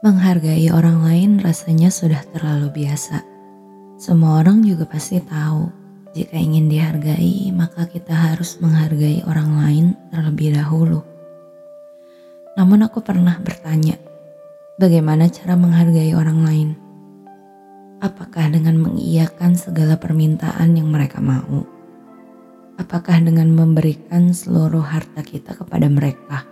Menghargai orang lain rasanya sudah terlalu biasa. Semua orang juga pasti tahu, jika ingin dihargai, maka kita harus menghargai orang lain terlebih dahulu. Namun, aku pernah bertanya, bagaimana cara menghargai orang lain? Apakah dengan mengiyakan segala permintaan yang mereka mau? Apakah dengan memberikan seluruh harta kita kepada mereka?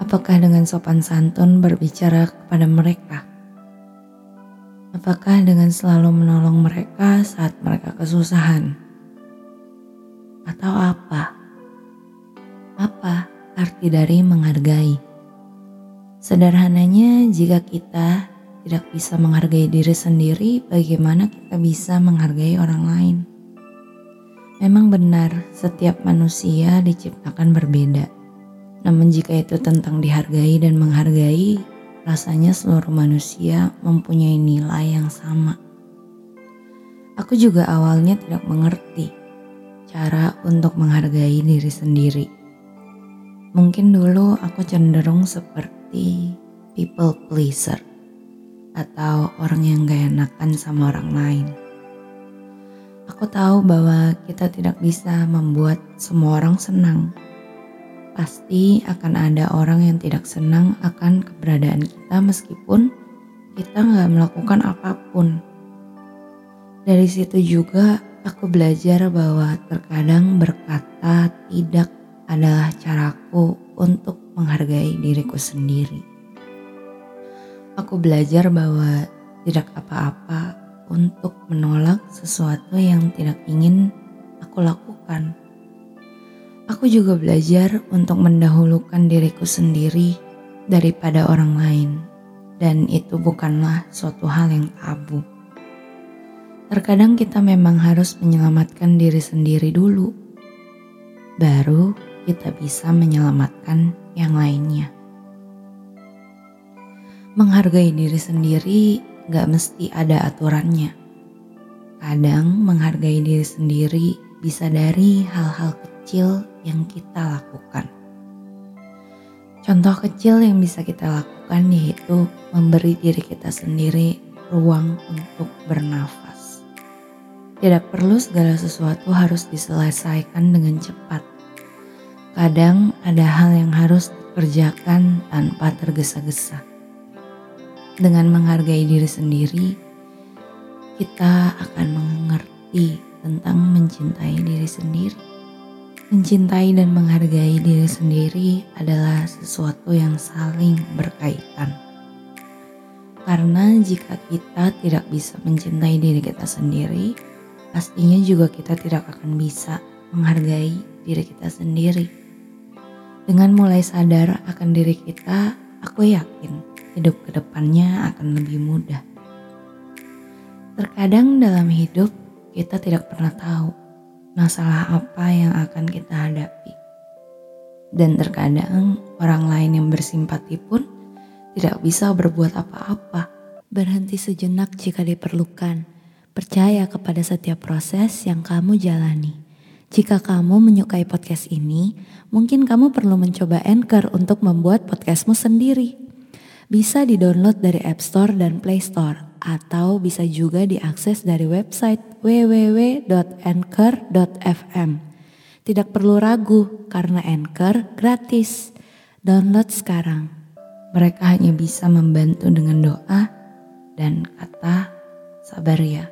Apakah dengan sopan santun berbicara kepada mereka? Apakah dengan selalu menolong mereka saat mereka kesusahan? Atau apa? Apa arti dari menghargai? Sederhananya, jika kita tidak bisa menghargai diri sendiri, bagaimana kita bisa menghargai orang lain? Memang benar, setiap manusia diciptakan berbeda namun jika itu tentang dihargai dan menghargai, rasanya seluruh manusia mempunyai nilai yang sama. Aku juga awalnya tidak mengerti cara untuk menghargai diri sendiri. Mungkin dulu aku cenderung seperti people pleaser atau orang yang gak enakan sama orang lain. Aku tahu bahwa kita tidak bisa membuat semua orang senang pasti akan ada orang yang tidak senang akan keberadaan kita meskipun kita nggak melakukan apa pun. Dari situ juga aku belajar bahwa terkadang berkata tidak adalah caraku untuk menghargai diriku sendiri. Aku belajar bahwa tidak apa-apa untuk menolak sesuatu yang tidak ingin aku lakukan. Aku juga belajar untuk mendahulukan diriku sendiri daripada orang lain, dan itu bukanlah suatu hal yang tabu. Terkadang kita memang harus menyelamatkan diri sendiri dulu, baru kita bisa menyelamatkan yang lainnya. Menghargai diri sendiri gak mesti ada aturannya. Kadang menghargai diri sendiri bisa dari hal-hal kecil yang kita lakukan. Contoh kecil yang bisa kita lakukan yaitu memberi diri kita sendiri ruang untuk bernafas. Tidak perlu segala sesuatu harus diselesaikan dengan cepat. Kadang ada hal yang harus dikerjakan tanpa tergesa-gesa. Dengan menghargai diri sendiri, kita akan mengerti tentang mencintai diri sendiri. Mencintai dan menghargai diri sendiri adalah sesuatu yang saling berkaitan. Karena jika kita tidak bisa mencintai diri kita sendiri, pastinya juga kita tidak akan bisa menghargai diri kita sendiri. Dengan mulai sadar akan diri kita, aku yakin hidup ke depannya akan lebih mudah. Terkadang dalam hidup kita tidak pernah tahu masalah apa yang akan kita hadapi. Dan terkadang orang lain yang bersimpati pun tidak bisa berbuat apa-apa. Berhenti sejenak jika diperlukan. Percaya kepada setiap proses yang kamu jalani. Jika kamu menyukai podcast ini, mungkin kamu perlu mencoba Anchor untuk membuat podcastmu sendiri. Bisa di-download dari App Store dan Play Store atau bisa juga diakses dari website www.anchor.fm. Tidak perlu ragu karena Anchor gratis. Download sekarang. Mereka hanya bisa membantu dengan doa dan kata sabar ya,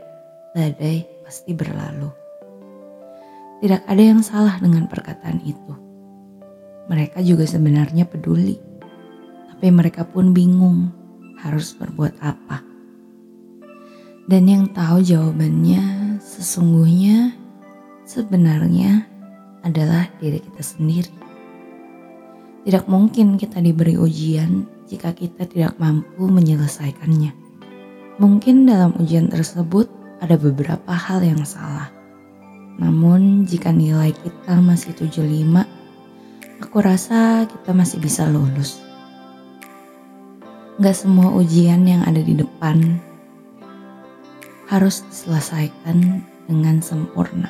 badai pasti berlalu. Tidak ada yang salah dengan perkataan itu. Mereka juga sebenarnya peduli, tapi mereka pun bingung harus berbuat apa. Dan yang tahu jawabannya sesungguhnya sebenarnya adalah diri kita sendiri. Tidak mungkin kita diberi ujian jika kita tidak mampu menyelesaikannya. Mungkin dalam ujian tersebut ada beberapa hal yang salah. Namun jika nilai kita masih 75, aku rasa kita masih bisa lulus. Gak semua ujian yang ada di depan harus diselesaikan dengan sempurna.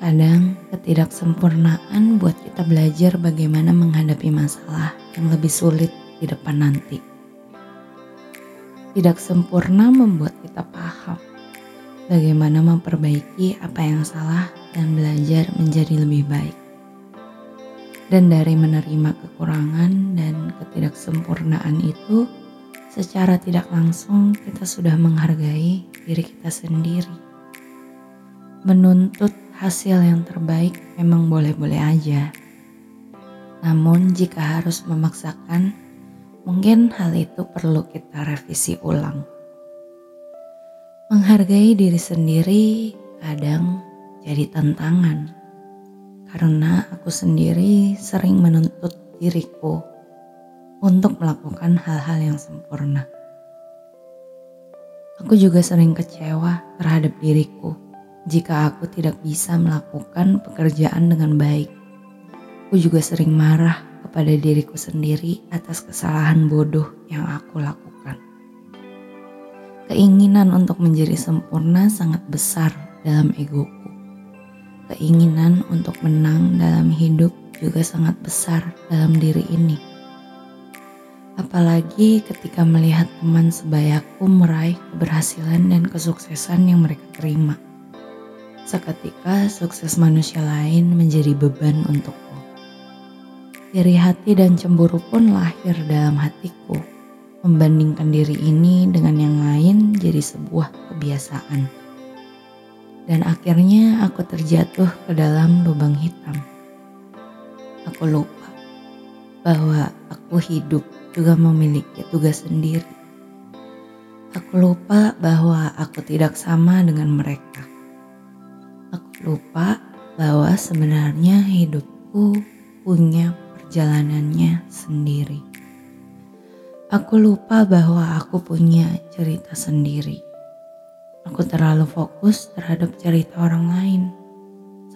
Kadang ketidaksempurnaan buat kita belajar bagaimana menghadapi masalah yang lebih sulit di depan nanti. Tidak sempurna membuat kita paham bagaimana memperbaiki apa yang salah dan belajar menjadi lebih baik. Dan dari menerima kekurangan dan ketidaksempurnaan itu, secara tidak langsung kita sudah menghargai diri kita sendiri. Menuntut hasil yang terbaik memang boleh-boleh aja. Namun jika harus memaksakan, mungkin hal itu perlu kita revisi ulang. Menghargai diri sendiri kadang jadi tantangan. Karena aku sendiri sering menuntut diriku untuk melakukan hal-hal yang sempurna. Aku juga sering kecewa terhadap diriku jika aku tidak bisa melakukan pekerjaan dengan baik. Aku juga sering marah kepada diriku sendiri atas kesalahan bodoh yang aku lakukan. Keinginan untuk menjadi sempurna sangat besar dalam egoku. Keinginan untuk menang dalam hidup juga sangat besar dalam diri ini. Apalagi ketika melihat teman sebayaku meraih keberhasilan dan kesuksesan yang mereka terima. Seketika sukses manusia lain menjadi beban untukku. Iri hati dan cemburu pun lahir dalam hatiku. Membandingkan diri ini dengan yang lain jadi sebuah kebiasaan. Dan akhirnya aku terjatuh ke dalam lubang hitam. Aku lupa bahwa aku hidup juga memiliki tugas sendiri. Aku lupa bahwa aku tidak sama dengan mereka lupa bahwa sebenarnya hidupku punya perjalanannya sendiri. Aku lupa bahwa aku punya cerita sendiri. Aku terlalu fokus terhadap cerita orang lain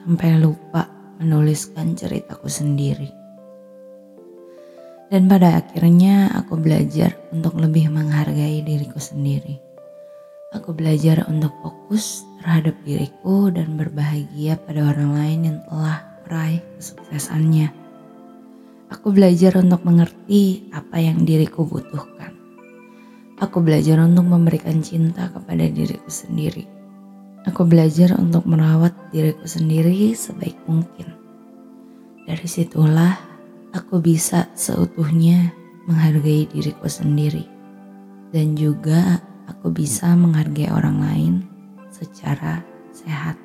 sampai lupa menuliskan ceritaku sendiri. Dan pada akhirnya aku belajar untuk lebih menghargai diriku sendiri. Aku belajar untuk fokus terhadap diriku dan berbahagia pada orang lain yang telah meraih kesuksesannya. Aku belajar untuk mengerti apa yang diriku butuhkan. Aku belajar untuk memberikan cinta kepada diriku sendiri. Aku belajar untuk merawat diriku sendiri sebaik mungkin. Dari situlah aku bisa seutuhnya menghargai diriku sendiri dan juga aku bisa menghargai orang lain secara sehat.